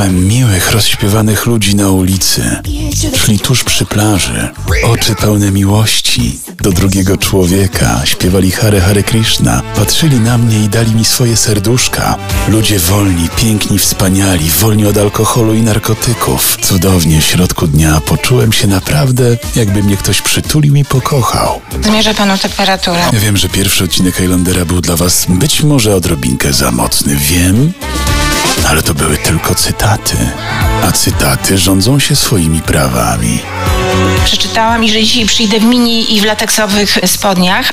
Widziałem miłych, rozśpiewanych ludzi na ulicy. Szli tuż przy plaży. Oczy pełne miłości do drugiego człowieka. Śpiewali Hare Hare Krishna. Patrzyli na mnie i dali mi swoje serduszka. Ludzie wolni, piękni, wspaniali, wolni od alkoholu i narkotyków. Cudownie w środku dnia poczułem się naprawdę, jakby mnie ktoś przytulił i pokochał. Zmierzę panu temperaturę. Ja wiem, że pierwszy odcinek Highlandera był dla was być może odrobinkę za mocny. Wiem, ale to były tylko cytaty. A cytaty rządzą się swoimi prawami. Przeczytałam i że dzisiaj przyjdę w mini i w lateksowych spodniach.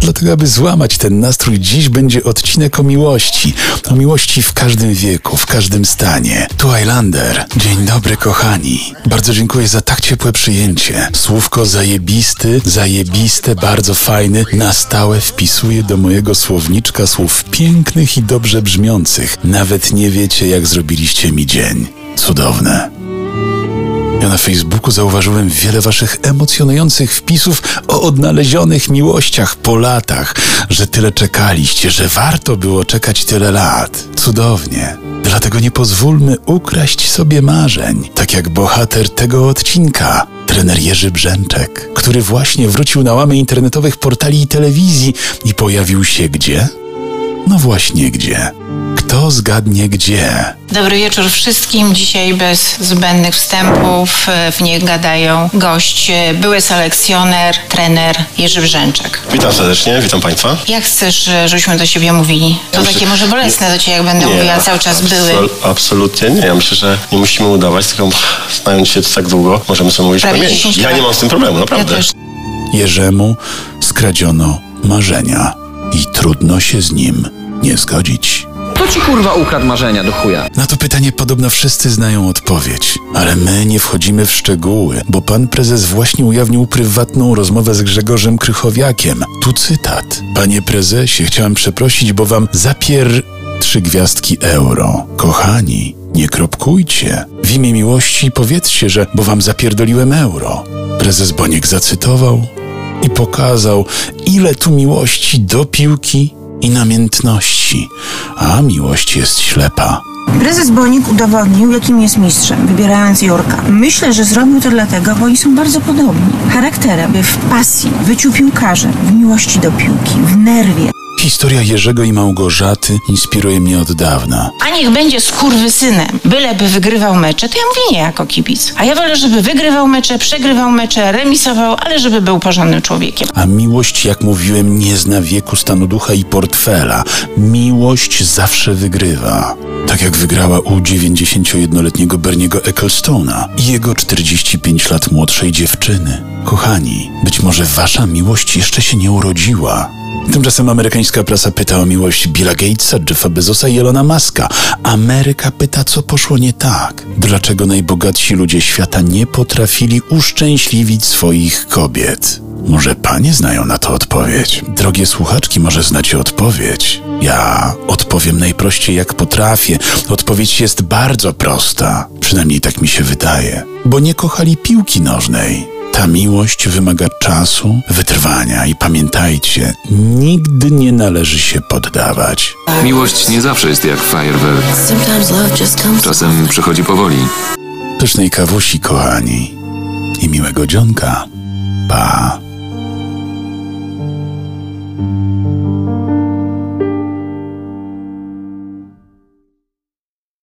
Dlatego, aby złamać ten nastrój, dziś będzie odcinek o miłości. O miłości w każdym wieku, w każdym stanie. Tu Highlander. Dzień dobry, kochani. Bardzo dziękuję za tak ciepłe przyjęcie. Słówko zajebisty, zajebiste, bardzo fajny, na stałe wpisuje do mojego słowniczka słów pięknych i dobrze brzmiących. Nawet nie wiecie, jak zrobiliście mi dzień. Cudowne. Na Facebooku zauważyłem wiele waszych emocjonujących wpisów o odnalezionych miłościach po latach, że tyle czekaliście, że warto było czekać tyle lat. Cudownie. Dlatego nie pozwólmy ukraść sobie marzeń, tak jak bohater tego odcinka, trener Jerzy Brzęczek, który właśnie wrócił na łamy internetowych portali i telewizji i pojawił się gdzie? No właśnie gdzie. Kto zgadnie gdzie? Dobry wieczór wszystkim. Dzisiaj bez zbędnych wstępów. W nich gadają goście, były selekcjoner, trener Jerzy Brzęczek. Witam serdecznie, witam Państwa. Jak chcesz, żebyśmy do siebie mówili? To Ja myślę- takie może bolesne do ciebie, jak będę mówiła cały czas były. absol- Absolutnie nie. Ja myślę, że nie musimy udawać, tylko znając się tak długo, możemy sobie mówić Prawie. 10 Ja nie mam z tym problemu, Ja naprawdę. też. Jerzemu skradziono marzenia i trudno się z nim nie zgodzić. Kto ci kurwa ukradł marzenia do chuja? Na to pytanie podobno wszyscy znają odpowiedź, ale my nie wchodzimy w szczegóły, bo pan prezes właśnie ujawnił prywatną rozmowę z Grzegorzem Krychowiakiem. Tu cytat. Panie prezesie, chciałem przeprosić, bo wam zapier... trzy gwiazdki euro. Kochani, nie kropkujcie. W imię miłości powiedzcie, że bo wam zapierdoliłem euro. Prezes Boniek zacytował i pokazał, ile tu miłości do piłki i namiętności, a miłość jest ślepa. Prezes Bonik udowodnił, jakim jest mistrzem, wybierając Jurka. Myślę, że zrobił to dlatego, bo oni są bardzo podobni. Charakterem, w pasji, w byciu piłkarzem, w miłości do piłki, w nerwie. Historia Jerzego i Małgorzaty inspiruje mnie od dawna. A niech będzie skurwysynem, byleby wygrywał mecze, to ja mówię nie jako kibic. A ja wolę, żeby wygrywał mecze, przegrywał mecze, remisował, ale żeby był porządnym człowiekiem. A miłość, jak mówiłem, nie zna wieku, stanu ducha i portfela. Miłość zawsze wygrywa. Tak jak wygrała u 91-letniego Berniego Ecclestona i jego 45 lat młodszej dziewczyny. Kochani, być może wasza miłość jeszcze się nie urodziła. Tymczasem amerykańska prasa pyta o miłość Billa Gatesa, Jeffa Bezosa i Elona Muska. Ameryka pyta, co poszło nie tak. Dlaczego najbogatsi ludzie świata nie potrafili uszczęśliwić swoich kobiet? Może panie znają na to odpowiedź? Drogie słuchaczki, może znacie odpowiedź? Ja odpowiem najprościej jak potrafię. Odpowiedź jest bardzo prosta. Przynajmniej tak mi się wydaje. Bo nie kochali piłki nożnej. Ta miłość wymaga czasu, wytrwania i pamiętajcie, nigdy nie należy się poddawać. Miłość nie zawsze jest jak fajerwerk. Czasem przychodzi powoli. Pysznej kawusi, kochani, i miłego dzionka. Pa.